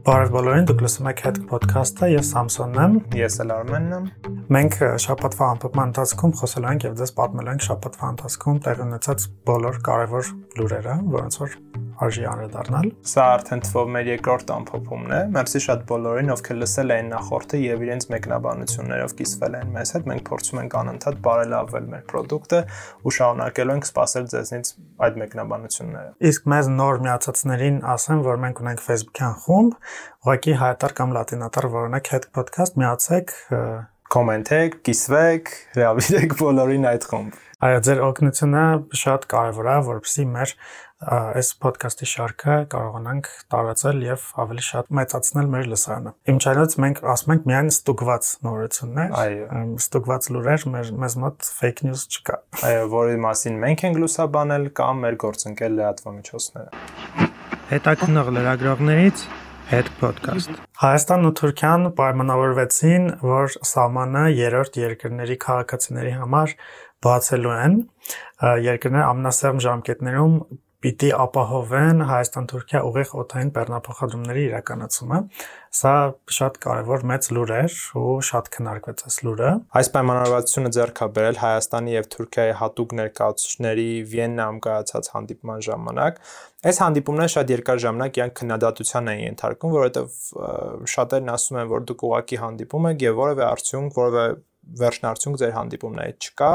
Բարև բոլորին, դուք լսում եք Head Podcast-ը, ես Սամսոնն եմ։ Ես էլ Արմենն եմ։ Մենք շաբաթվա ամփոփման ընթացքում խոսելու ենք եւ ձեզ պատմելու ենք շաբաթվա ընթացքում տեղի ունեցած բոլոր կարևոր լուրերը, որոնց որ արժի անդրադառնալ։ Սա արդեն թվով մեր երկրորդ ամփոփումն է։ Մեմսի շատ բոլորին, ովքեր լսել են նախորդը եւ իրենց մեկնաբանություններով կիսվել են մեզ հետ, մենք փորձում ենք անընդհատ բարելավել մեր product-ը ու շարունակելու ենք սպասել ձեզնից այդ մեկնաբանությունները։ Իսկ մեզ նոր միացածներին ասեմ, որ մենք ունենք Facebook-յան խումբ, ուղղակի հայտար կամ լատինատար որոնակ հետ podcast միացեք կոմենտեք, կիսվեք, հրավիրեք բոլորին այդ խումբ։ Այո, ձեր օգնությունը շատ կարևոր է, որովհետեւ մեր այս ոդքասթի շարքը կարողանանք տարածել եւ ավելի շատ մեծացնել մեր լսարանը։ Իմ չայնած մենք ասում ենք միայն ստուգված նորություններ, ստուգված լուրեր, մեր մեզ մոտ fake news չկա։ Այո, որի մասին մենք ենք լուսաբանել կամ մեր գործընկեր լրատվամիջոցները։ Հետաքնող լրագրողներից Head Podcast։ Հայաստանն ու Թուրքիան պայմանավորվեցին, որ սահմանը երրորդ երկրների քաղաքացիների համար բացելու են։ Երկրները ամնասերմ ժամկետներում պիտի ապահովեն Հայաստան-Թուրքիա ուղիղ օթային բեռնափոխադրումների իրականացումը։ Սա շատ կարևոր մեծ լուր էր ու շատ քննարկվեց այս լուրը։ Այս պայմանավորվածությունը ձեռք է բերել Հայաստանի եւ Թուրքիայի հատուկ ներկայացուցիչների Վիեննայում կայացած հանդիպման ժամանակ։ Այս հանդիպումները շատ երկար ժամանակ իրանք քննադատության են ենթարկում, որովհետեւ շատերն ասում են, որ դուք ուղակի հանդիպում եք եւ որևէ արդյունք, որևէ վերջնարդյունք ձեր հանդիպումներից չկա։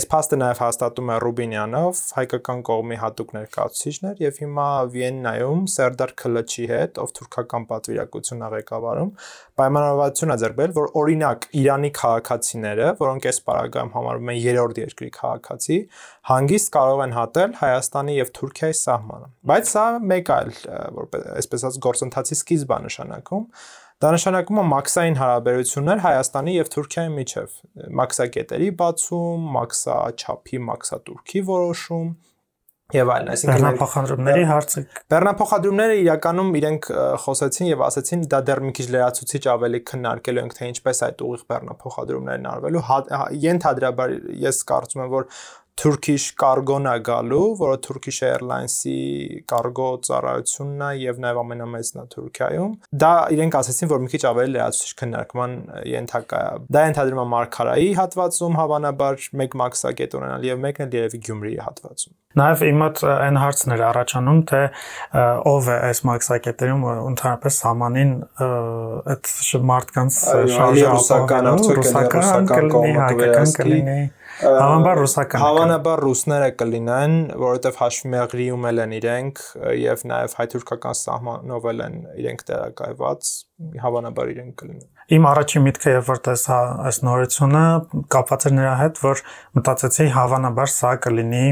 Այս փաստը նաև հաստատում է Ռուբինյանով, հայկական կողմի հատուկ ներկայացուցիչներ եւ հիմա Վիեննայում Սերդար Քլչի հետ, ով թուրքական պատվիրակություն ա ղեկավարում, պայմանավորվածություն ա ձեռբերել, որ օրինակ Իրանի քաղաքացիները, որոնք այս պարագայում համարվում են երրորդ երկրի քաղաքացի, հանգիստ կարող են հատել Հայաստանի եւ Թուրքիայի սահմանը։ Բայց սա մեկ այլ, որպես այսպես ասած գործընթացի սկիզբ է նշանակում, Դա նշանակում է մաքսային հարաբերություններ Հայաստանի եւ Թուրքիայի միջև, մաքսակետերի բացում, մաքսաչափի, մաքսատուրքի որոշում եւ այլն, այսինքն բեռնափոխադրումների հարցը բեռնափոխադրումները իրականում իրենք խոսեցին եւ ասացին դա դեռ մի քիչ լրացուցիչ ավելի քննարկելու ենք թե ինչպես այդ ուղիղ բեռնափոխադրումներն արվելու ենթադրաբար ես կարծում եմ որ Turkish Cargo-ն է գալու, որը Turkish Airlines-ի կարգո ծառայությունն է եւ նաեւ ամենամեծն է Թուրքիայում։ Դա իրենք ասացին, որ մի քիչ ավելի լրացուցիչ քննարկման ենթակա է։ Դա ենթադրում է Մարկարայի հատվածում հավանաբար մեկ մաքսակետ ունենալ եւ մեկն էլ երևի Գյումրիի հատվածում։ Նաև իմ մոտ այն հարցն էր առաջանում, թե ով է այս մաքսակետերում ընդհանրապես համանին այդ մարդկանց շարժը ռուսական արդյոք ռուսական կողմը հայկական կլինի Հավանաբար ռուսական։ Հավանաբար ռուսները կլինեն, որովհետև հաշվիմեղրիում էլ են իրենք եւ նաեւ հայ-թուրքական սահմանով են իրենք տեղակայված, հավանաբար իրենք կլինեն։ Իմ առաջին միտքը երբ որ տեսա այս նորությունը կապված էր նրա հետ, որ մտածեցի հավանաբար սա կլինի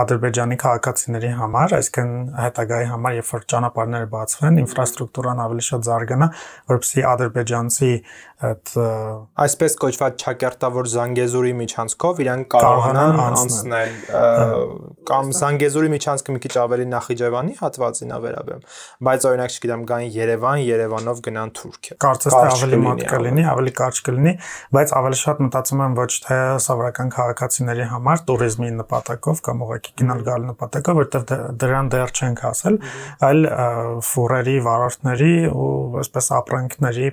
Ադրբեջանի քաղաքացիների համար, այսինքն հետագայի համար, երբ որ ճանապարհները բացվեն, ինֆրաստրուկտուրան ավելի շատ զարգանա, որովհետեւ ադրբեջանցի այդ այսպես կոչված ճակերտավոր Զանգեզուրի միջանցքով իրանք կարողանան անցնել կամ Զանգեզուրի միջանցքը մի քիչ ավելի Նախիջևանի հատվածին է վերաբերում, բայց օրինակ չգիտեմ, գային Երևան, Երևանով գնան միայն թուրք է։ Կարծես թե ավելի մոտ կլինի, ավելի կարճ կլինի, բայց ավելի շատ մտածում եմ ոչ թե սովորական քաղաքացիների համար туриզմի նպատակով կամ ուղղակի գնալ գալ նպատակով, որտեղ դե- դրան դեռ չենք հասել, այլ ֆուրերի, վարորդների ու այսպես ապրանքների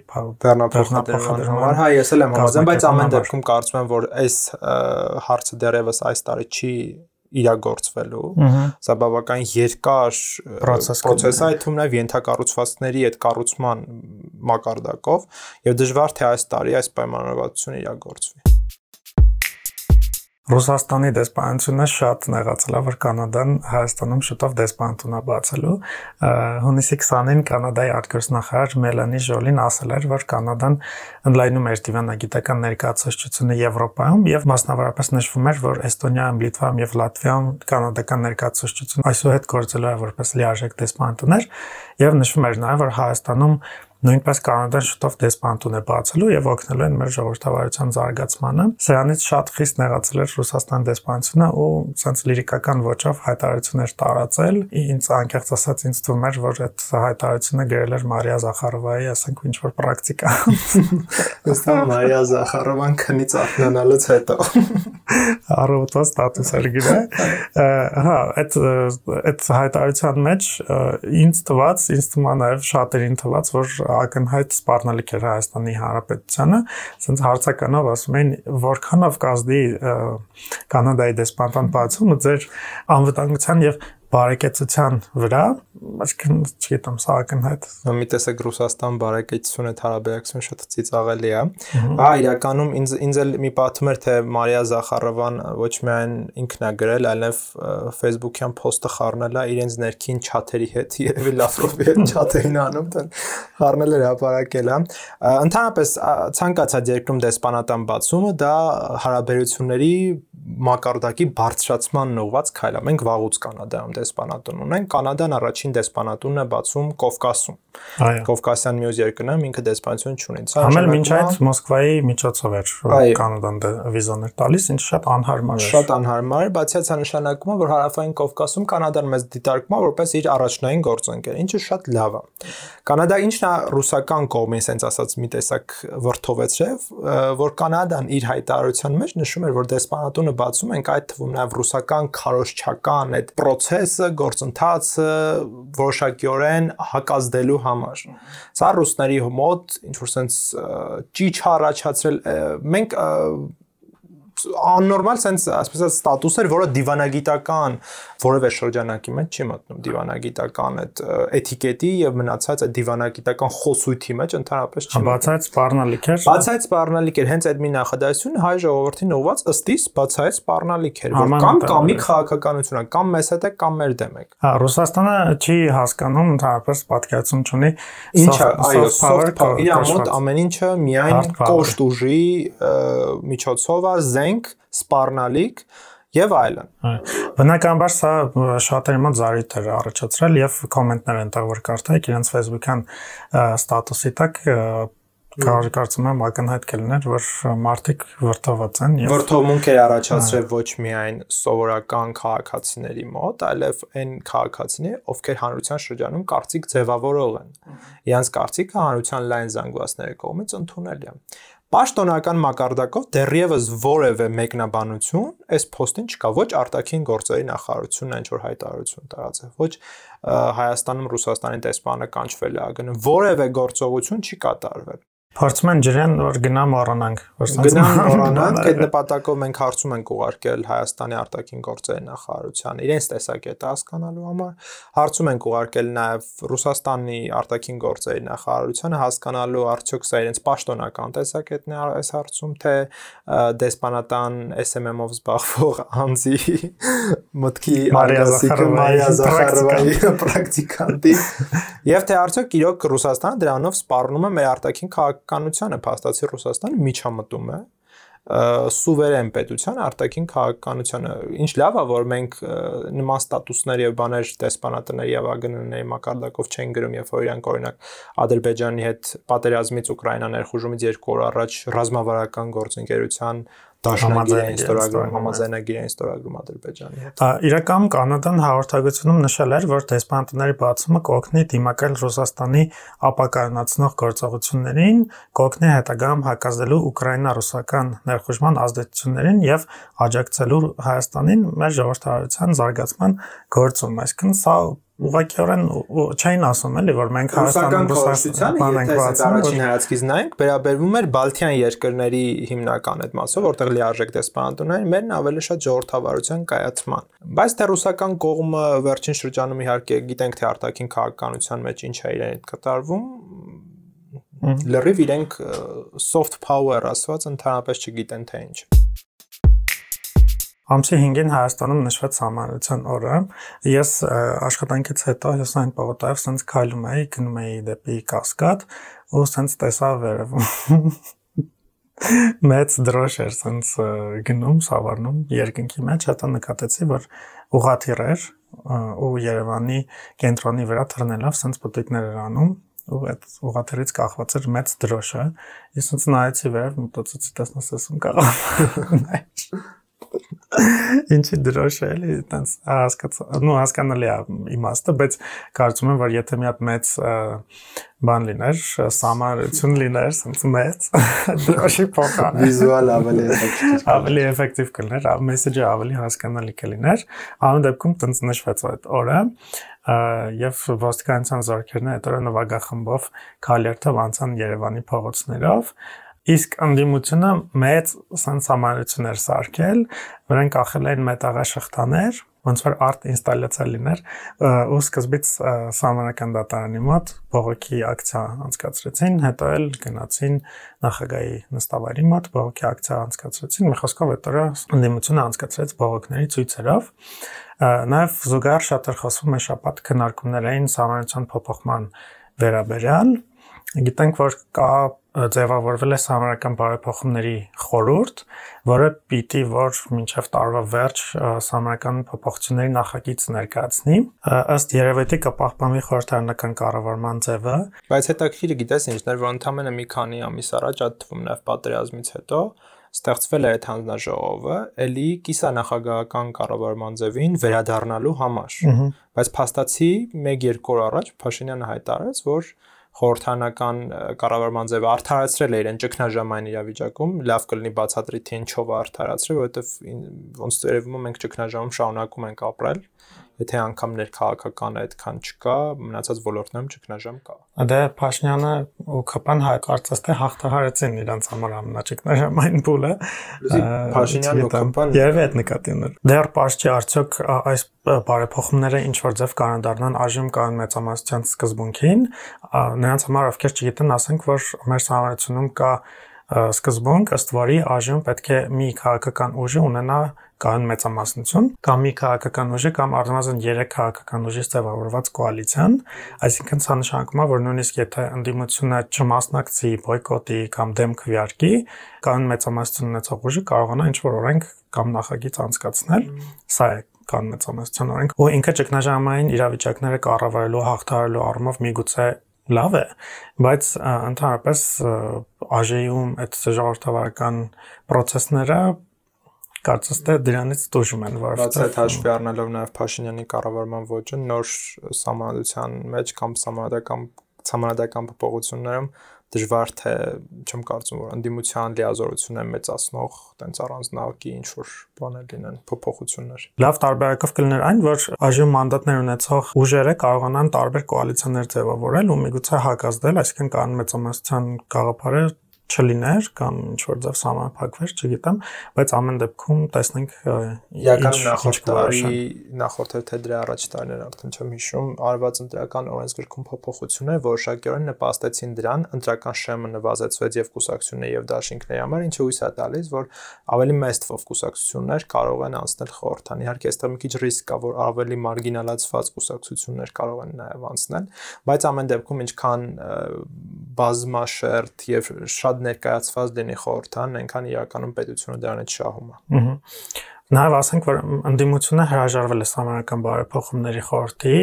դառնափոխադրման համար։ Հա, ես էլ եմ համաձայն, բայց ամեն դեպքում կարծում եմ, որ այս հարցը դեռևս այս տարի չի իրագործվելու։ Սա բավական երկար պրոցես է, այդ թվում նաև ենթակառուցվածքների այդ կառուցման մակարդակով եւ դժվար թե այս տարի այս պայմանավորվածությունը իրագործվի։ Ռուսաստանի դեսպանությունը շատ նեղացել է, որ Կանադան Հայաստանում շուտով դեսպանություն է բացելու։ Հունիսի 20-ին Կանադայի արտգործնախարար Մելանի Ժոլին ասել էր, որ Կանադան ընդլայնում է դիվանագիտական ներկայացուցչությունը Եվրոպայում եւ մասնավորապես նշվում էր, որ Էստոնիայում, Լիտվայում եւ Լատվիայում կանադական ներկայացուցչություն այսուհետ գործելու է որպես լիարժեք դեսպանատներ եւ նշվում էր նաեւ, որ Հայաստանում նույնպես կանադան շուտով դեսպանտուն է բացելու եւ օգնելու են մեր ժողովրդավարության զարգացմանը։ Սրանից շատ խիստ նեղացել էր Ռուսաստան դեսպանությունը ու ցած լիրիկական ոճով հայտարարություններ տարածել։ Ինձ անկեղծ ասած ինձ թվում էր, որ այդ հայտարարությունը գրել էր Մարիա Զախարովայի, ասենք ինչ որ պրակտիկա։ Ըստ Մարիա Զախարովան քնից արթնանալուց հետո առողջա ստատուս էր գրել։ Հա, այդ այդ հայտարարության մեջ ինձ թվաց, ինձ թվում է նաև շատերին թվաց, որ ակնհայտ սպառնալիք էր Հայաստանի Հանրապետությանը, ասենց հարցականով ասում էին, որքանով կազդի Կանադայի դեսպանտան բացումը ձեր անվտանգության եւ բարեկեցության վրա, այսինքն չգիտեմ, սա ակնհայտ։ Մի տեսակ Ռուսաստան բարեկեցությունը հարաբերակցությունը շատ ծիծաղելի է։ Հա, իրականում ինձ ինձ էլ մի պատում էր թե Մարիա Զախարովան ոչ միայն ինքն է գրել, այլև Facebook-յան post-ը խառնել է իրենց ներքին չաթերի հետ, երևի Լավրովի հետ չաթ էին անում, դեռ խառնել էր հապարակել է։ Ընդհանրապես ցանկացած երկրում դեսպանատան բացումը դա հարաբերությունների մակարդակի բարձրացման ուղված քայլ է։ Մենք վաղուց Կանադայում դեսպանատուն ունենք։ Կանադան առաջին դեսպանատունն է բացում Կովկասում։ Այո։ Կովկասյան մյուս երկրներում ինքը դեսպանություն չունի։ Սա Համել մինչ այդ Մոսկվայի միջոցով էր Կանադան վիզաներ տալիս, ինչ շատ անհարմար էր։ Շատ անհարմար է, բացի այդ նշանակում է, որ հարավային Կովկասում Կանադան մեզ դիտարկում է որպես իր առաջնային գործընկեր, ինչը շատ լավ է։ Կանադա ինչն է ռուսական կողմին, ասենց ասած, մի տեսակ վրթովեցրև, որ Կանադան իր հայտարարության մեջ նշում էր, որ դեսպանատունը բացում ենք այդ թվում նաև ռուսական քարոշչական այդ process-ը, գործընթացը որոշակիորեն հակազդելու համար։ Սա ռուսների մոտ ինչ որ sense ճիչ առաջացրել մենք աննորմալ sense ասես ստատուս էր, որը դիվանագիտական որևէ շրջանակի մեջ չի մտնում դիվանագիտական այդ էտիկետի եւ մնացած այդ դիվանագիտական խոսույթի մեջ ընդհանրապես չի։ Բացայց սպառնալիք էր։ Բացայց սպառնալիք էր, հենց այդ մի նախադասություն հայ ժողովրդին ուղված ըստիս բացայց սպառնալիք էր, որ կամ կամի քաղաքականությունը, կամ մեզ հետ է, կամ մեր դեմ է։ Հա, Ռուսաստանը չի հասկանում ընդհանրապես պատկերացում չունի։ Ինչա, այո, soft power, իր մոտ ամեն ինչը միայն կոշտ ուժի միջոցով է, զենք, սպառնալիք եւ այլն։ Բնականաբար սա շատերի մոտ զարիթ էր առաջացրել եւ կոմենտներ ընտեղ որ կարդայիք իրենց Facebook-յան ստատուսի տակ կարծում եմ ակնհայտ կլիներ, որ մարդիկ վրթոված են եւ վրթովմունք էր առաջացրել ոչ միայն սովորական քաղաքացիների մոտ, այլև այն քաղաքացիների, ովքեր հանրության շրջանում կարծիք ձևավորող են։ Իրանց կարծիքը հանրության լայն զանգվածների կողմից ընդունելի է։ Պաշտոնական մակարդակով դեռևս որևէ մեկնաբանություն այս post-ին չկա, ոչ արտաքին գործերի նախարարությունն ինչ որ հայտարարություն տարածել, ոչ Հայաստանում Ռուսաստանի տեսփանը կանչվել է ԱԳՆ, որևէ գործողություն չի կատարվել։ Փորձում են ջրեն որ գնա մոռանանք, որ սենց գնան մոռանանք, այդ նպատակով մենք հարցում ենք ուղարկել Հայաստանի արտաքին գործերի նախարարության իրենց տեսակետը հասկանալու համար, հարցում ենք ուղարկել նաև Ռուսաստանի արտաքին գործերի նախարարությանը հասկանալու արդյոք սա իրենց պաշտոնական տեսակետն է այս հարցում, թե դեսպանատան SMM-ով զբաղվող անձի մտքի արգասիկը Մարիա Զախարովայի պրակտիկանտի եւ թե արդյոք իրոք Ռուսաստանը դրանով սպառնում է մեր արտաքին քաղաք քաղաքականությանը փաստացի Ռուսաստանը միջամտում է սուվերեն պետության արտաքին քաղաքականությանը ինչ լավ է որ մենք նման ստատուսներ եւ բաներ դեսպանատների եւ ԱԳՆ-ների մակարդակով չեն գրում երբ որ իրանք օրինակ Ադրբեջանի հետ պատերազմից Ուկրաինա ներխուժումից երկու օր առաջ ռազմավարական գործընկերության դաշնագիր էին ստորագրում, համաձայնագիր էին ստորագրում Ադրբեջանի հետ։ Իրականում Կանադան հաղորդագրությունում նշել էր, որ դեսպանտների բացումը կօգնի դիմակայել Ռուսաստանի ապակայունացնող գործողություններին, կօգնի հետագայում հակազդելու Ուկրաինա-ռուսական ներխուժման ազդեցություններին եւ աջակցելու Հայաստանին մեր ժողովրդարության զարգացման գործում։ Այսինքն սա ուղղակիորեն չէին ասում էլի որ մենք Հայաստանում Ռուսաստանը եթե այս առաջին հայացքից նայենք վերաբերվում էր Բալթյան երկրների հիմնական այդ մասով որտեղ լիարժեք դեսպանատուններ մերն ավելի շատ ժողովրդավարության կայացման բայց թե ռուսական կողմը վերջին շրջանում իհարկե գիտենք թե արտաքին քաղաքականության մեջ ինչ է իրեն կատարվում լրիվ իրենք soft power ասված ընդհանրապես չգիտեն թե ինչ Ամսի 5-ին Հայաստանում նշված համանրության օրը ես աշխատանքից հետո հյուսային պողոտայով սենց քայլում էի, գնում էի դեպի Կասկադ ու սենց տեսա վերևում մեծ դրոշ էր սենց գնում, սավառնում երկնքի մեջ, հետո նկատեցի, որ ուղաթիռ էր ու Երևանի կենտրոնի վրա թռնելով սենց պտիկներ էր անում ու այդ ուղաթերից կախված էր մեծ դրոշը։ Ես ոնց նայեցի վերև, մտածեցի տեսնես ասում կարող։ Ինչի դրոշ է, էլի, տենց հասկացա, նո հասկանալի է իմաստը, բայց կարծում եմ, որ եթե մի հատ մեծ բան լիներ, սամարություն լիներ, ասենց մեծ, դրոշի փոխան։ Վիզուալ ավելի էֆեկտիվ։ Ավելի էֆեկտիվ կլիներ, մեսեջը ավելի հասկանալի կլիներ։ Ամեն դեպքում տենց նշվեց այդ օրը եւ ոստիկանության զորքերն այդ օրը նվագախմբով քալերթով անցան Երևանի փողոցներով Իսկ անդիմությունը մեծ սանսամանություն էր սարքել, վրան կախել էին մետաղաշղթաներ, ոնց որ արտ ինստալյացիա լիներ, ու սկզբից սահմանական դատարանի մոտ բողոքի ակցիա անցկացրեցին, հետո էլ գնացին նախագահի նստավայրի մոտ բողոքի ակցիա անցկացրեցին, մի խոսքով այդ օրը անդիմությունը անցկացրեց բողոքների ցույցերով։ Նաև զուգահեռ շատ էր խոսվում է շաբաթ քննարկումներ էին սահմանության փոփոխման վերաբերյալ գիտենք որ կա ձևավորվել է համարական բարեփոխումների խորհուրդ, որը պիտի որ մինչև տարվա վերջ համարական փոփոխությունների նախագիծ ներկայացնի, ըստ երևույթի կպահպանվի խորհրդարանական կառավարման ձևը, բայց հետաքրքիրը գիտես ինչն էր, որ ընդամենը մի քանի ամիս առաջ այդ թվում նաև պատերազմից հետո ստեղծվել է այդ հանձնաժողովը, ելի կիսանախագահական կառավարման ձևին վերադառնալու համար։ Բայց փաստացի 1-2 օր առաջ Փաշինյանը հայտարարեց, որ խորհրդանական կառավարման ձևը արդարացրել է իրեն ճգնաժամային իրավիճակում, լավ կլինի բացատրի թե ինչով արդարացրել, որովհետև ոնց երևում է մենք ճգնաժամում շարունակում ենք ապրել եթե անգամ ներքաղաքական այդքան չկա, մնացած ոլորտներում ճգնաժամ կա։ Դե Փաշինյանը ու ԿՊ-ն հայ կարծես թե հաղթահարեցին իրենց համար ամենաճգնաժամային փուլը։ Փաշինյանն ու ԿՊ-ն երևի այդ նկատի ուներ։ Դեռ պարզ չի արդյոք այս բարեփոխումները ինչ որ ձև կարող դառնան այժմ կան մեծամասնության սկզբունքին, նրանց համար ովքեր չգիտեն, ասենք որ մեր համարությունում կա սկզբունք, ըստ որի այժմ պետք է մի քաղաքական ուժը ունենա կան մեծամասնություն կամ մի քաղաքական ուժի կամ առնվազն 3 քաղաքական ուժից ձևավորված կոալիցիան, այսինքն սա նշանակում է, որ նույնիսկ եթե ընդդիմությունը չմասնակցի բոյկոտի կամ դեմ քվյարկի, կան մեծամասնություն ունեցող ուժը կարողանա ինչ-որ օրենք կամ նախագիծ անցկացնել, սա է կան մեծամասնության օրենք, ու ինքը ճգնաժամային իրավիճակները կառավարելու հաղթահարելու առումով միգուցե լավ է, բայց ընդհանրապես ԱԺ-ում այդ ժողովրդավարական process-ները կարծես թե դրանից դժում են որովհետեւ բաց այդ հաշվի առնելով նաև Փաշինյանի կառավարման ոճը նոր համանդության մեջ կամ համանդական համանդական փոփոխություններում դժվար թե չեմ կարծում որ ընդդիմության լիազորությունը մեծացնող տենց առանձնահատկի ինչ որ բաներ լինեն փոփոխություններ։ Լավ տարբերակով կլիներ այն, որ այժմ մանդատներ ունեցող ուժերը կարողանան տարբեր կոալիցիաներ ձևավորել ու միգուցե հակազդել, այսինքն կան մեծամասնության գաղափարը չլիներ կամ ինչ որ ձև սահմանափակվեր, չգիտեմ, բայց ամեն դեպքում տեսնենք իրականում նախորդ տարի նախորդ թե դրա առաջ տարիներ արդեն չեմ հիշում, արված ընտրական օրենսգրքում փոփոխություններ որոշակիորեն նպաստեցին դրան, ընտրական շեմը նվազեցվեց եւ կուսակցությունների եւ դաշինքների համար, ինչը հույս է տալիս, որ ավելի մեծ թվով կուսակցություններ կարող են անցնել խորհրդան։ Իհարկե, այստեղ մի քիչ ռիսկ կա, որ ավելի մարգինալացված կուսակցություններ կարող են նաեւ անցնել, բայց ամեն դեպքում ինչքան բազմաշերտ եւ շատ ներկայացված լինի խորհրդան, այնքան իրականում պետությունը դրանից շահում է։ Ահա Նաև ասենք, որ ընդդիմությունը հրաժարվել է համանական բարեփոխումների խորհրդի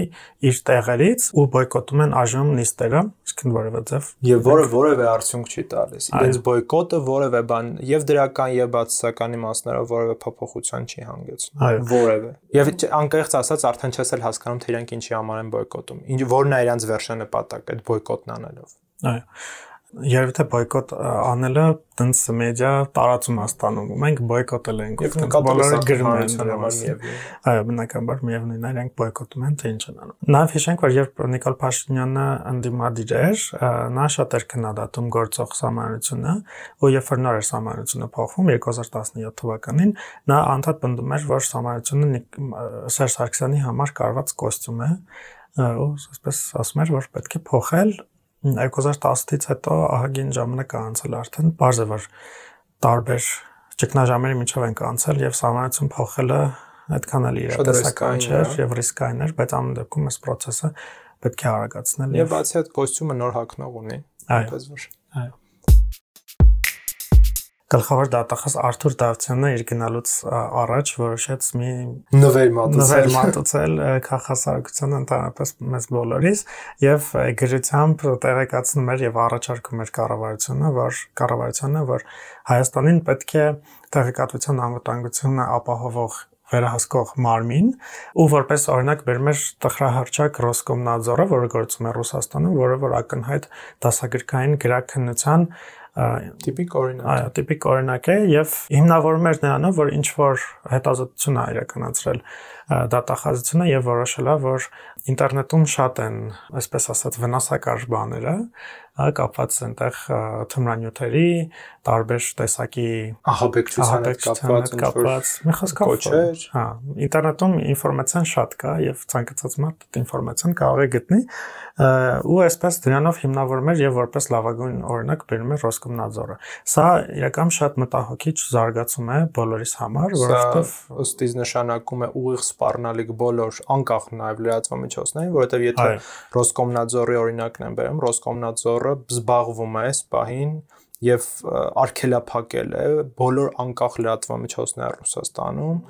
իր տեղերից ու բոյկոտում են այժմ նիստերը, իսկ որևէ ձև եւ որը որևէ արդյունք չի տալիս։ Իրենց բոյկոտը որևէ բան եւ դրական եւ բացասական իմաստներով որևէ փոփոխության չի հանգեցնում։ Որևէ։ Եվ անկեղծ ասած արդեն չես էլ հասկանում թե իրենք ինչի համար են բոյկոտում։ Ինչ որն է իրենց վերջնանպատակը այդ բոյկոտն անելով։ Այո երբ թե բոյկոտ անելը տենց մեդիա տարածում է ստանում ու մենք բոյկոտել ենք ու բոլորը գրում են դրա մասին այո բնականաբար միևնույնն է իրենք բոյկոտում են թե ինչ են անում նաև հիշենք որ երբ Նիկոլ Փաշինյանը ընդդիմադիր էր նա շատ էր քննադատում գործող համանությունը ու երբ որ նոր էր համանությունը փոխվում 2017 թվականին նա անդադ պնդում էր որ համանությունը Սերժ Սարգսյանի համար կարված կոստյում է ու այսպես ասում էր որ պետք է փոխել 2010-ից հետո ահագին ժամանակ անցել արդեն, բարձ է որ տարբեր ճգնաժամերի միջով ենք անցել եւ համանացում փոխելը այդքան էլ իրատեսական չէր եւ ռիսկային էր, բայց ամեն դեպքում այս process-ը պետք է արագացնել եւ բացի այդ կոստյումը նոր հակնող ունի, այդպես որ այո գլխավոր դատախազ Արթուր Դավթյանը իր գնալուց առաջ որոշեց մի նվեր մատուցել նվեր մատուցել քաղաքասարակությանը ընդհանրապես մեզ բոլորիս եւ գրությամբ տեղեկացնում էր եւ առաջարկում էր կառավարությունը, որ կառավարությունը, որ Հայաստանին պետք է տեղեկատվության անվտանգությունը ապահովող վերահսկող մարմին ու որպես օրինակ բերում էր տխրահարճակ Ռոսկոմնadzորը, որը գործում է Ռուսաստանում, որը որ ակնհայտ դասագրքային գրաքննության տիպիկ օրինակ։ Այո, տիպիկ օրինակ է եւ հիմնավորում էր նրանով, որ ինչ որ հետազոտություն է իրականացրել դատախազությունը եւ որոշել է, որ ինտերնետում շատ են, այսպես ասած, վնասակար բաները, կապված այնտեղ թմրանյութերի, տարբեր տեսակի ահաբեկչության հետ կապված կապված մի խոսքով կոչեր, հա, ինտերնետում ինֆորմացիան շատ կա եւ ցանկացած մարդ այդ ինֆորմացիան կարող է գտնի ու այսպես դրանով հիմնավորում էր եւ որպես լավագույն օրինակ բերում էր Ռոսկոմնadzորը։ Սա իրական շատ մտահոգիչ զարգացում է բոլորիս համար, որովհետեւ ըստ իս նշանակում է ուղիղ սպառնալիք բոլոր անկախ նաեւ լրատվամիջոցներին, որովհետեւ եթե Ռոսկոմնadzորի օրինակն եմ բերում, Ռոսկոմնadzորը զբաղվում է այս պահին եւ արգելափակել է բոլոր անկախ լրատվամիջոցները Ռուսաստանում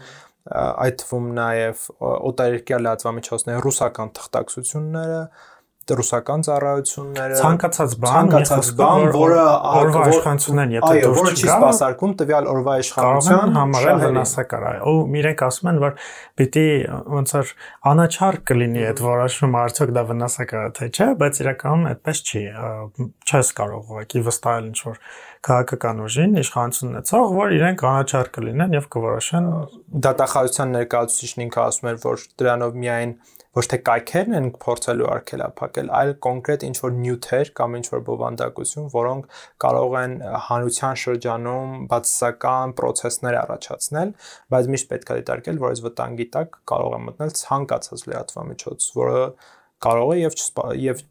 այդ թվում նաև օտարերկրյա լրատվամիջոցների ռուսական թղթակցությունները ռուսական ծառայությունները ցանկացած բան ցանկացած բան, որը օրվա իշխանությունն եթե դուրս չգա, այո, որը չի սпасարկում տվյալ օրվա իշխանության համարել վնասակար, այո, ու իրենք ասում են, որ պիտի ոնց որ անաչար կլինի այդ որոշումը, արդյոք դա վնասակար է թե չէ, բայց իրականում այդպես չի, չես կարող ուղղակի վստահել ինչ որ քաղաքական ուժին, իշխանություն ունեցող, որ իրենք անաչար կլինեն եւ կորոշեն դատախազության ներկայացուցիչն ինքը ասում էր, որ դրանով միայն ոչ թե կայքերն են փորձելու արգելափակել, այլ կոնկրետ ինչ որ նյութեր կամ ինչ որ բովանդակություն, որոնք կարող են հանրության շրջանում բացասական process-ներ առաջացնել, բայց միշտ պետք է դիտարկել, որ այս վտանգի տակ կարող է մտնել ցանկացած լրատվամիջոց, որը կարող է եւ եւ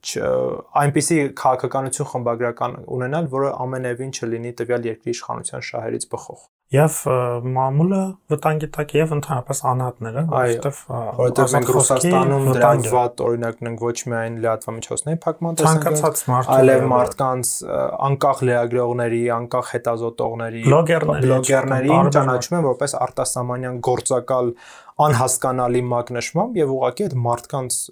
այնպիսի քաղաքականություն խմբագրական ունենալ, որը ամենևին չլինի տվյալ երկրի իշխանության շահերից բխող եւ մամուլը վտանգի տակ եւ ընդհանրապես անհատները, որովհետեւ որովհետեւ մենք Ռուսաստանում դրանք վատ օրինակն ենք ոչ միայն լրատվամիջոցների փակման տեսանկյունից, այլև մարդկանց անկախ լրագրողների, անկախ հետազոտողների, բլոգերների ճանաչում են որպես արտասահմանյան գործակալ անհասկանալի մակնշմամբ եւ ուղղակի այդ մարդկանց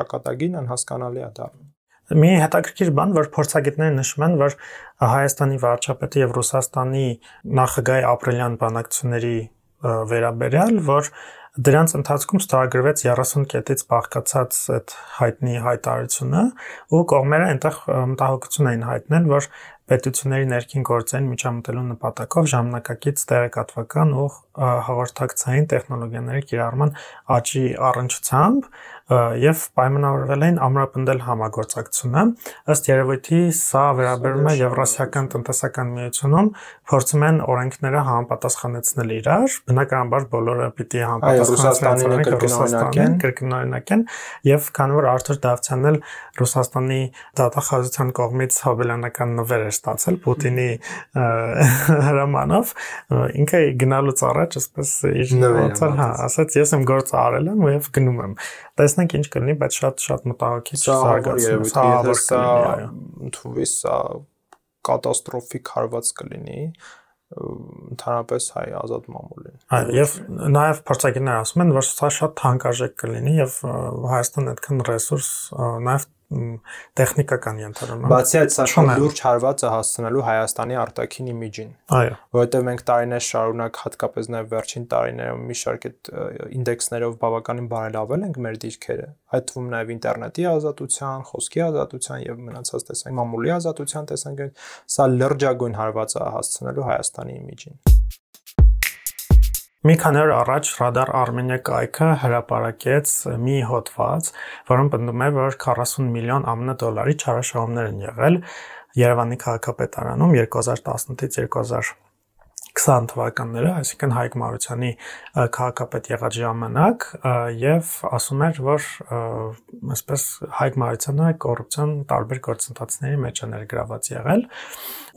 ճակատագին անհասկանալի է դառնում մի հետաքրքիր բան, որ փորձագետները նշում են, որ Հայաստանի վարչապետի եւ Ռուսաստանի նախագահի ապրիլյան բանակցությունների վերաբերյալ, որ դրանց ընթացքում ստորագրվեց 30 կետից բաղկացած այդ հայտնի հայտարարությունը ու կողմերը այնտեղ մտահոգություն էին հայտնել, որ պետությունների ներքին գործերին միջամտելու նպատակով ժամանակակից տեղեկատվական ու հաղորդակցային տեխնոլոգիաների կիրառման աճի առնչությամբ եւ պայմանավորվել էին ամրապնդել համագործակցությունը ըստ երևույթի սա վերաբերում է Եվրասիական տնտեսական միությունում փորձում են օրենքները համապատասխանեցնել իրար բնականաբար բոլորը պիտի համապատասխանեն կրկնօրինակեն կրկնօրինակեն եւ քանի որ Արթուր Դավթյանն էլ Ռուսաստանի դատախազության կողմից հավելանական նվեր էր ստացել Պուտինի հրամանով ինքը գնալուց առաջ ասես իր ոնց հա ասաց ես եմ գործը արել եմ ու եւ գնում եմ տեսնենք ինչ կլինի բայց շատ շատ մտահոգիչ զարգացում սա սա ընդունվի սա կատաստրոֆիկ հարված կլինի ընդհանրապես հայ ազատ մամուլին։ Այո, եւ նաեւ փորձագետներ ասում են, որ սա շատ թանկարժեք կլինի եւ Հայաստանը այդքան ռեսուրս նաեւ տեխնիկական ենթադրում։ Բացի այդ, սա շատ լուրջ հարված է հասցնելու Հայաստանի արտաքին իմիջին։ Այո։ Որովհետև մենք տարիներ շարունակ հատկապես նաև վերջին տարիներում մի շարք այդ ինդեքսներով բավականին բարելավել ենք մեր դիրքերը։ Այդ թվում նաև ինտերնետի ազատության, խոսքի ազատության եւ մնացած տեսակ մամուլի ազատության տեսանկյունից սա լրջագույն հարված է հասցնելու Հայաստանի իմիջին։ Մի քանի օր առաջ Radar Armenia կայքը հրապարակեց մի հոդված, որում պնդում է, որ 40 միլիոն ԱՄՆ դոլարի չարաշահումներ են եղել Երևանի քաղաքապետարանում 2018-ից 2020 թվականները, այսինքն Հայկ Մարությանի քաղաքապետ եղած ժամանակ եւ ասում էր, որ այսպես Հայկ Մարությանը կոռուպցիոն տարբեր գործընթացների մեջ է ներգրաված եղել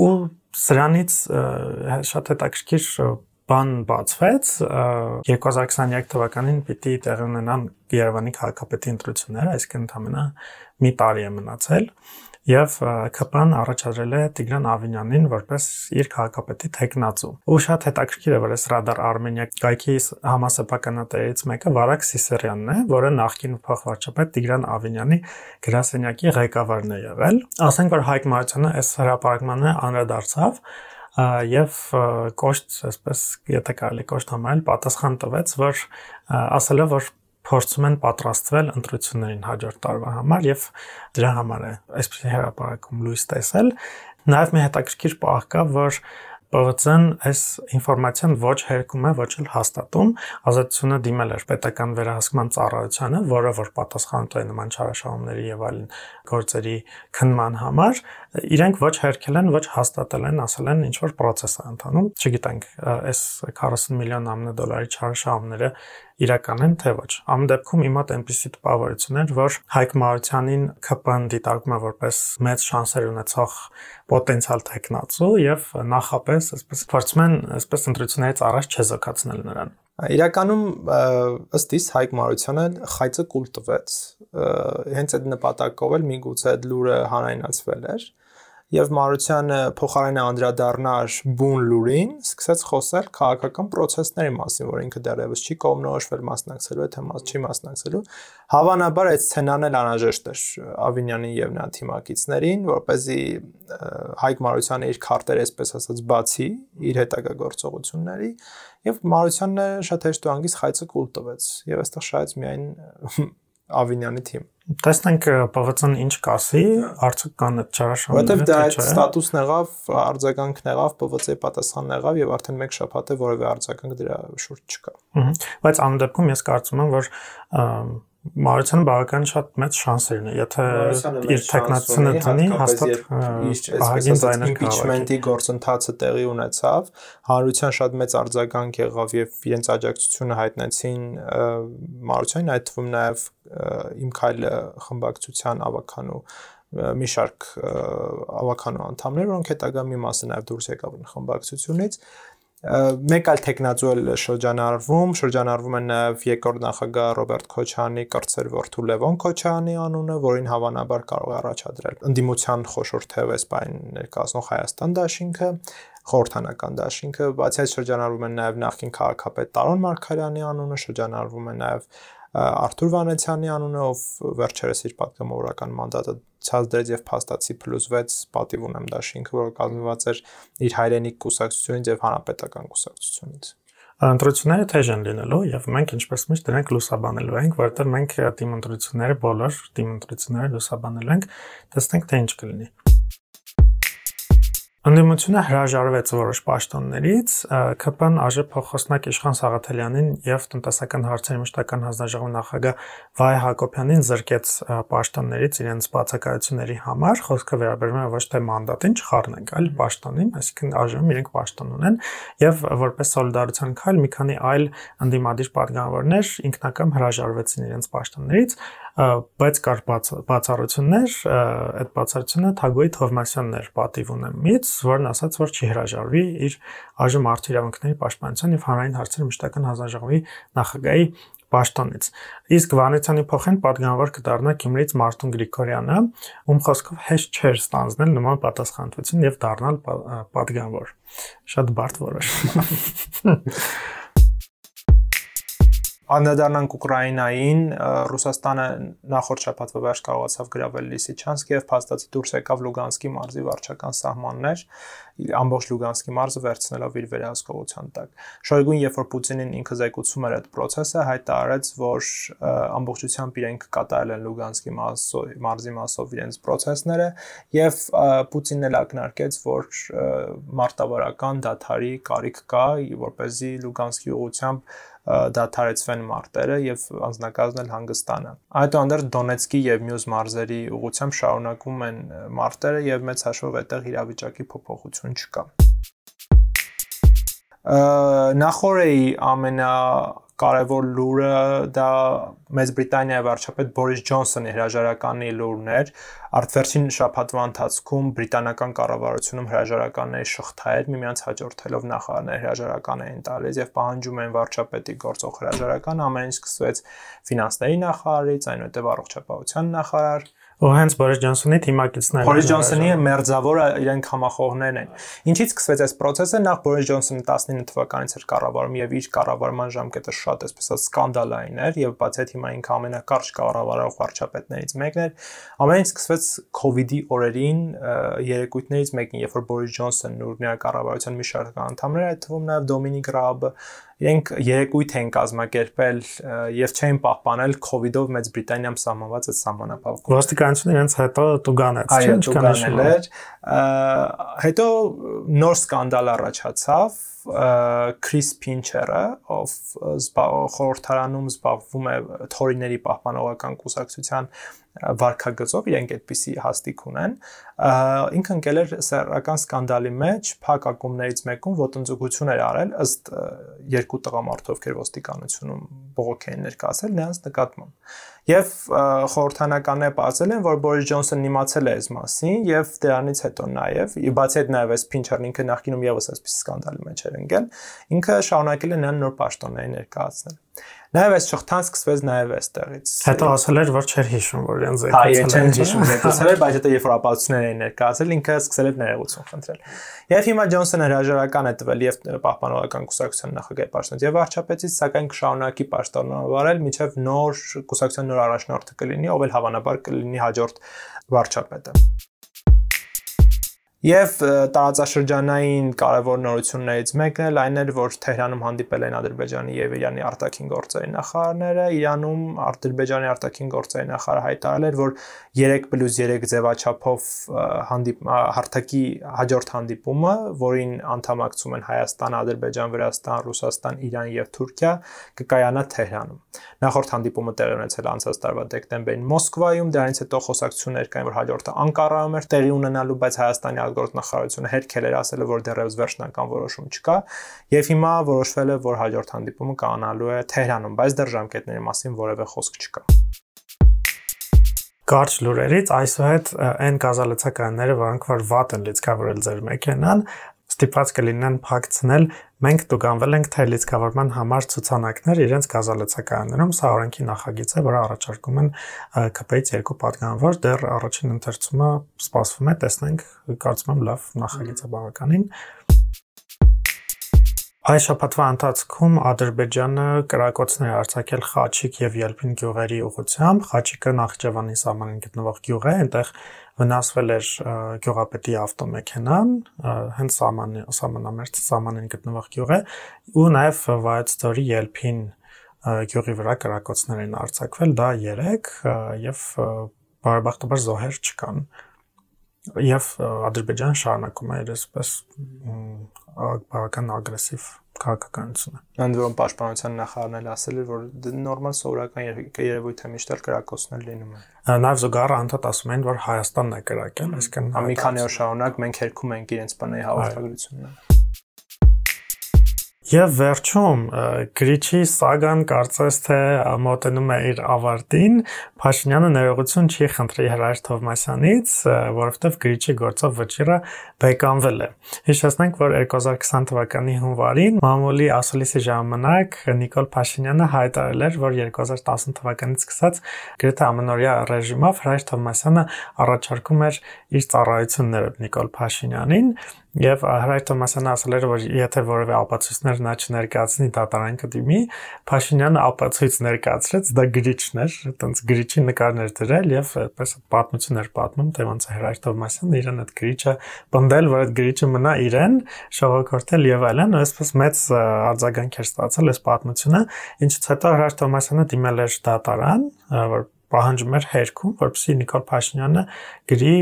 ու սրանից շատ հետաքրքիր բան բացվեց 2023 թվականին պիտի տեղի ունենան Երևանի քաղաքապետի ընտրությունները, այսինքն ընդամենը մի տարի է մնացել եւ ԿՊ-ն առաջադրել է Տիգրան Ավինյանին որպես իր քաղաքապետի տեխնացու։ Ու շատ հետաքրքիր է, որ այս Radar Armenia գայքի համասեփականատերից մեկը Վարակ Սիսերյանն է, որը նախկին փոխվարչապետ Տիգրան Ավինյանի գրասենյակի ղեկավարն է եղել։ Ասենք որ Հայկ Մարությանը այս հրապարակմանը անդրադարձավ եւ կոշտ, այսպես եթե կարելի կոշտ համարել, պատասխան տվեց, որ ասելով որ փորձում են պատրաստվել ընտրություններին հաջորդ տարվա համար եւ դրա համար է այսպես հրապարակում լույս տեսել։ Նաեւ մի հետաքրքիր պահ կա, որ ՊՎՑ-ն այս ինֆորմացիան ոչ հերքում է, ոչ էլ հաստատում։ Ազատությունը դիմել էր պետական վերահսկման ծառայությանը, որը որ պատասխանատու է նման չարաշահումների եւ այլն գործերի քննման համար, իրենք ոչ հերքել են, ոչ հաստատել են, ասել են ինչ որ process է ընթանում։ Չգիտենք, այս 40 միլիոն ԱՄՆ դոլարի չարաշահումները իրական են թե ոչ։ Ամ դեպքում իմ մոտ այնպեսի տպավորություն էր, որ Հայկ Մարությանին ԿՊ-ն դիտարկում է որպես մեծ շանսեր ունեցող պոտենցիալ տեխնացու եւ նախապես այսպես փորձում են այսպես ընտրություններից առաջ չեզոքացնել նրան։ Իրականում ըստ իս Հայկ Մարությանը խայծը կուլ տվեց։ Հենց այդ նպատակով էլ միգուցե այդ լուրը հանրայնացվել էր եւ Մարությանը փոխարենը անդրադառնար բուն լուրին, սկսեց խոսել քաղաքական process-ների մասին, որ ինքը դեռևս չի կողմնորոշվել մասնակցելու, թե մաս չի մասնակցելու։ Հավանաբար այդ սցենան էլ անհրաժեշտ էր Ավինյանին եւ նա թիմակիցներին, որ เป զի Հայկ Մարությանը իր քարտերը, այսպես ասած, բացի իր հետագա գործողությունների եւ Մարությանն շատ հեշտ ու անգից խայծը կուլ տվեց եւ այստեղ շահեց միայն Ավինյանի թիմ։ Տեսնենք ՊՎՑ-ն ինչ կասի, արդյոք կան այդ չարաշահումները։ Որտեվ դա այդ ստատուսն եղավ, արձագանքն եղավ, ՊՎՑ-ի պատասխանն եղավ եւ արդեն մեկ շաբաթ է որևէ արձագանք դրա շուրջ չկա։ Բայց անում դեպքում ես կարծում եմ, որ Մարությանը բավական շատ մեծ շանսեր ունի, եթե իր տեխնացիոնը դնի, հաստատ ահագին ձայներ impeachment-ի գործընթացը տեղի ունեցավ, հանրության շատ մեծ արձագանք եղավ եւ իրենց աջակցությունը հայտնեցին Մարությանին, այդ թվում նաեւ իմ քայլը խմբակցության ավականու մի շարք ավականու անդամներ, որոնք հետագա մի մասը նաև դուրս եկավ խմբակցությունից մեկ այլ տեխնացու էլ շրջանառվում, շրջանառվում է նաև երկրորդ նախագահ Ռոբերտ Քոչյանի կրծեր որդու Լևոն Քոչյանի անունը, որին հավանաբար կարող է առաջադրել ընդդիմության խոշոր թևես բայն ներկայացնող Հայաստան դաշինքը, խորհրդանական դաշինքը, բացի այդ շրջանառվում են նաև նախկին քաղաքապետ Տարոն Մարգարյանի անունը, շրջանառվում է նաև Արթուր Վանեցյանի անունը, ով վերջերս իր պատգամավորական մանդատը ցածրեց եւ փաստացի փլուզ 6 պատիվ ունեմ դաշինքը, որը կազմված էր իր հայրենիք կուսակցությունից եւ հանրապետական կուսակցությունից ընտրությունները թեժ են լինելու եւ մենք ինչպես միշտ դրանք լուսաբանելու ենք, որովհետեւ մենք թիմ ընտրությունները բոլոր թիմ ընտրությունները լուսաբանելու ենք, տեսնենք թե ինչ կլինի։ Ընդդիմությունը հրաժարվեց որոշ պաշտոններից, ԿՊ-ն ԱԺ փոխոսնակ Իշխան Սաղաթելյանին եւ տնտեսական հարցերի մշտական հանձնաժողովի նախագահ Վայ Հակոբյանին զրկեց պաշտոններից իրենց բացակայությունների համար, խոսքը վերաբերում է ոչ թե մանդատին չխառնենք, այլ պաշտոնին, այսինքն ԱԺ-ում իրենք պաշտոն ունեն եւ որպես սոլիդարության քայլ մի քանի այլ ընդդիմադիր պատգամավորներ ինքնակամ հրաժարվեցին իրենց պաշտոններից բայց կար բացառություններ, այդ բացառությունը Թագոյի Թովմասյանն էր պատիվ ունեմից, որն ասաց, որ չի հրաժարվի իր այժմ արդյունավանքների պաշտպանության եւ հանրային հարցերի մշտական հանձնաժողովի նախագահի պաշտոնից։ Իսկ Վանեցյանի փոխեն падգամավոր կդառնա Գյումրիից Մարտուն Գրիգորյանը, ում խոսքով հեշտ չէր ստանձնել նման պատասխանատվություն եւ դառնալ падգամավոր։ Շատ բարդ որոշում։ Անդրադառնանք Ուկրաինային, Ռուսաստանը նախորդ շաբաթվա վերջ կարողացավ գրավել Լիսիչանսկ եւ փաստացի դուրս եկավ Լուգանսկի մարզի վարչական սահմաններ, ամբողջ Լուգանսկի մարզը վերցնելով իր վերահսկողության տակ։ Շոյգուն, երբ որ Պուտինին ինքը զեկուցում էր այդ process-ը, հայտարարեց, որ ամբողջությամբ իրենք կատարել են Լուգանսկի մարզի մասով իրենց process-ները եւ Պուտինն էլ ակնարկեց, որ մարտավարական դաթարի կարիք կա, որ เป զի Լուգանսկի ուղությամբ դադարեցվեն մարտերը եւ անձնակազմն էլ հանգստանը։ Այդուհանդերձ Դոնեցկի եւ մյուս մարզերի ուղությամբ շարունակվում են մարտերը եւ մեծ հաշվով այդտեղ իրավիճակի փոփոխություն չկա։ Նախորեի ամենա կարևոր լուրը դա Մեծ Բրիտանիայի վարչապետ Բորիս Ջոնսոնի հրաժարականի լուրն էր։ Արտվերջին շաբաթվա ընթացքում բրիտանական կառավարությունում հրաժարականների շղթայր միմյանց հաջորդելով նախարարներ հրաժարական էին տալիս եւ պահանջում են վարչապետի գործող հրաժարական ամեն ինչ սկսվեց ֆինանսների նախարարից, այնուհետև առողջապահության նախարար Ու հենց Բորիս Ջոնսոնի թիմակիցներն Բորիս Ջոնսոնի մերձավորը իրենք համախոհներն են։ Ինչից սկսվեց այս process-ը, նախ Բորիս Ջոնսոնը 19 թվականից էր կառավարում եւ իր կառավարման ժամկետը շատ ասած սկանդալային էր եւ բացի այդ հիմա ինքը ամենակարճ կառավարող վարչապետներից մեկն էր։ Ամեն ինչ սկսվեց COVID-ի օրերին երեկույթներից մեկին, երբ որ Բորիս Ջոնսոնն ու նրա կառավարության մի շարք անդամներ, այդ թվում նաեւ Դոմինիկ Ռաբը, իրենք երեկույթ են կազմակերպել եւ չէին պահպանել իդով Մեծ Բրիտանիայում սահմանված այդ սահմանափակում։ Ոստիկանությունը իրենց հետո տուգանեց, չէ՞, տուգանել էր։ Հետո նոր սկանդալ առաջացավ Քրիս Փինչերը, ով խորհրդարանում զբաղվում է թորիների պահպանողական կուսակցության վարկագծով իրենք այդպիսի հաստիկ ունեն ինքը ընկել էր սեռական սկանդալի մեջ փակ ակումներից մեկում ոտնձգություն էր արել ըստ երկու տղամարդու ովքեր ոստիկանությունում բողոք էին ներկայացել նրանց նկատմամբ եւ խորհրդանականները բացել են որ Բորիս Ջոնսոնն իմացել է այս մասին եւ դրանից հետո նաեւ բացի այդ նաեւ այս Փինչերն ինքը նախկինում եւս այսպես սկանդալի մեջ էր ընկել ինքը շարունակել է նրան նոր պաշտոնների ներկայացնել Նաև այս շղթան սկսվեց նաև այստեղից։ Հետո ասել էր, որ չէր հիշում, որ իրեն զեկուցել։ Այո, չեն հիշում զեկուցել էր, բայց հետո ապացույցներ էին ներկայացել, ինքը սկսել էր ներողություն խնդրել։ Եվ հիմա Ջոնսոնը հրաժարական է տվել եւ պահպանողական կուսակցության նախագահի պաշտոնից եւ վարչապետից, սակայն կշարունակի պաշտոնավարել, միջև նոր կուսակցության նոր առաջնորդը կլինի, ով էլ հավանաբար կլինի հաջորդ վարչապետը։ Եվ տարածաշրջանային կարևոր նորություններից մեկն էլ այն էր, որ Թեհրանում հանդիպել են Ադրբեջանի եւ Իրանի արտաքին գործերի նախարարները։ Իրանում Ադրբեջանի արտաքին գործերի նախարարը հայտարարել էր, որ 3+3 ձևաչափով հանդիպ հարթակի հաջորդ հանդիպումը, որին անդամակցում են Հայաստան, Ադրբեջան, Վրաստան, Ռուսաստան, Իրան եւ Թուրքիա, կկայանա Թեհրանում։ Նախորդ հանդիպումը տեղի ունեցել անցած տարվա դեկտեմբերին Մոսկվայում, դրանից հետո խոսակցություններ կային, որ հաջորդը Անկարայում էր տեղի ունենալու, բայց Հայաստանի արտգործնախարարությունը հերքել էր ասել որ դեռևս վերջնական որոշում չկա եւ հիմա որոշվել է որ հաջորդ հանդիպումը կանալու է Թեհրանում, բայց դեռ ժամկետների մասին որևէ խոսք չկա կարճ լուրերից այսուհետ այն գազալցականները, որոնք որ վատ են լիցքավորել ձեր մեքենան, ստիպված կլինեն փակցնել մենք տուգանվել ենք թե լիցքավորման համար ցուցանակներ իրենց գազալցականներում սա օրենքի նախագիծ է որը առաջարկում են ԿՊ-ից երկու պատգամավոր դեռ առաջին ընթերցումը սպասվում է տեսնենք կարծում եմ լավ նախագիծ է բավականին Այս շաբաթվա ընթացքում Ադրբեջանը կրակոցներ արձակել Խաչիկ եւ Ելփին գյուղերի ուղությամբ։ Խաչիկը Նախճեվանի սահմանին գտնվող գյուղ է, այնտեղ վնասվել էր գյուղապետի ավտոմեքենան, հենց սահմանի սահմանամերձ սահմանին գտնվող գյուղ է, ու նաեւ Վայոցձորի Ելփին գյուղի վրա կրակոցներ են արձակվել, դա 3 եւ բարեբախտաբար զոհեր չկան եւ Ադրբեջանը շարունակում է իր այսպես բավական ագրեսիվ քաղաքականությունը։ Ընդ որում պաշտպանության նախարարն էլ ասել էր, որ նորմալ սովորական երևույթ է միշտ էլ կրակոցներ լինում են։ Նաև զուգահեռ անդադ ասում են, որ Հայաստանն է կրակել, այսինքն մի քանի օր շարունակ մենք հերքում ենք իրենց բնայի հաղորդագրությունը։ Եվ վերջում Գրիչի սագան կարծես թե մոտենում է իր ավարտին, Փաշինյանը ներողություն չի խնդրի Հրայր Թովմասյանից, որովհետև Գրիչի գործով վճիռը բեկանվել է։ Հիշեցնենք, որ 2020 թվականի հունվարին մամուլի ասուլիսի ժամանակ Նիկոլ Փաշինյանը հայտարարել էր, որ 2010 թվականից սկսած գրեթե ամենօրյա ռեժիմով Հրայր Թովմասյանը առաջարկում էր իր ծառայությունները Նիկոլ Փաշինյանին Եվ Հրայր Թոմասյանը ասել էր, որ եթե որևէ ապացույցներ նա չներկայացնի, դատարան կդիմի, Փաշինյանը ապացույց ներկայացրեց, դա գրիչն էր, այտենց գրիչի նկարներ դրել եւ այդպես պատմություն էր պատմում, թե ոնց է Հրայր Թոմասյանը իրեն այդ գրիչը բնդել, որ այդ գրիչը մնա իրեն, շողոքորթել եւ այլն, այսպես մեծ արձագանք էր ստացել այս պատմությունը, ինչից հետո Հրայր Թոմասյանը դիմել էր դատարան, որ պահանջում էր հերքում, որպեսզի Նիկոլ Փաշինյանը գրի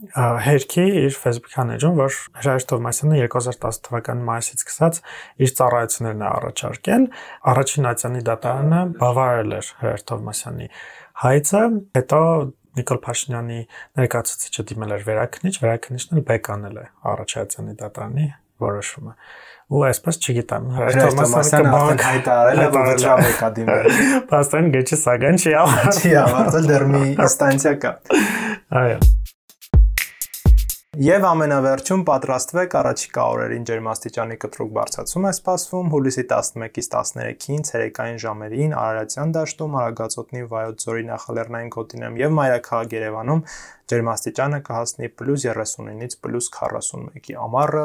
հերքի իր Facebook-յան էջում, որ Հրայր Թովմասյանը 2010 թվականի մայիսից սկսած իր ծառայություններն է առաջարկել, առաջին ացյանի դատարանը բավարարել էր Հրայր Թովմասյանի հայցը, հետո Նիկոլ Փաշինյանի ներկայացուցիչը դիմել էր վերաքնիչ, վերաքնիչն էլ բեկանել է առաջացանի դատարանի որոշումը ու այսպես չգիտեմ Հրայր Թոմասյանը արդեն հայտարարել է որ վճռաբեկ է. դիմել Պաստան գեչի սագան չի ավարտել չի ավարտել դեռ մի ինստանցիա կա այո Եվ ամենավերջում պատրաստվեք առաջիկա օրերին ջերմաստիճանի կտրուկ բարձրացում է սպասվում հուլիսի 11-ից 13-ին ցերեկային ժամերին Արարատյան դաշտում, Արագածոտնի Վայոց ձորի նախալեռնային գոտիներում եւ Մայրաքաղաք Երևանում ջերմաստիճանը կհասնի +39-ից +41-ի։ Ամառը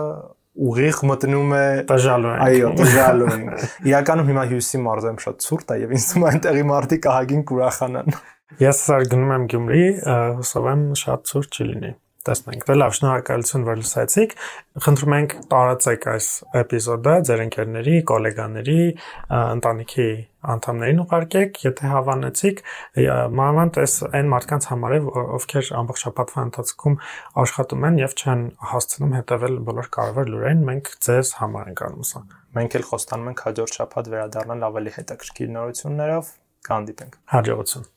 ուղիղ մտնում է տժալուն։ Այո, տժալուն։ Իրականում հիմա հյուսի մարզեմ շատ ցուրտ է եւ ինձ թվում է այնտեղի մարդիկ ահագին կուրախանան։ Ես սար գնում եմ Գյումրի, հուսով եմ շատ ցուրտ չլինի տեսնենք։ Դե լավ, շնորհակալություն, որ լսեցիք։ Խնդրում ենք տարածեք այս էպիզոդը ձեր ընկերների, գոլեգաների, ընտանիքի անդամներին ուղարկեք, եթե հավանեցիք, մանավանդ այս այն մարդկանց համար է, ովքեր ամբողջ շաբաթվա ընթացքում աշխատում են եւ չեն հասցնում հետեւել բոլոր կարևոր լուրերին, մենք ձեզ համար ենք անում սա։ Մենք էլ խոստանում ենք հաջորդ շաբաթ վերադառնալ ավելի հետաքրքիր նորություններով։ Կհանդիպենք։ Հաջողություն։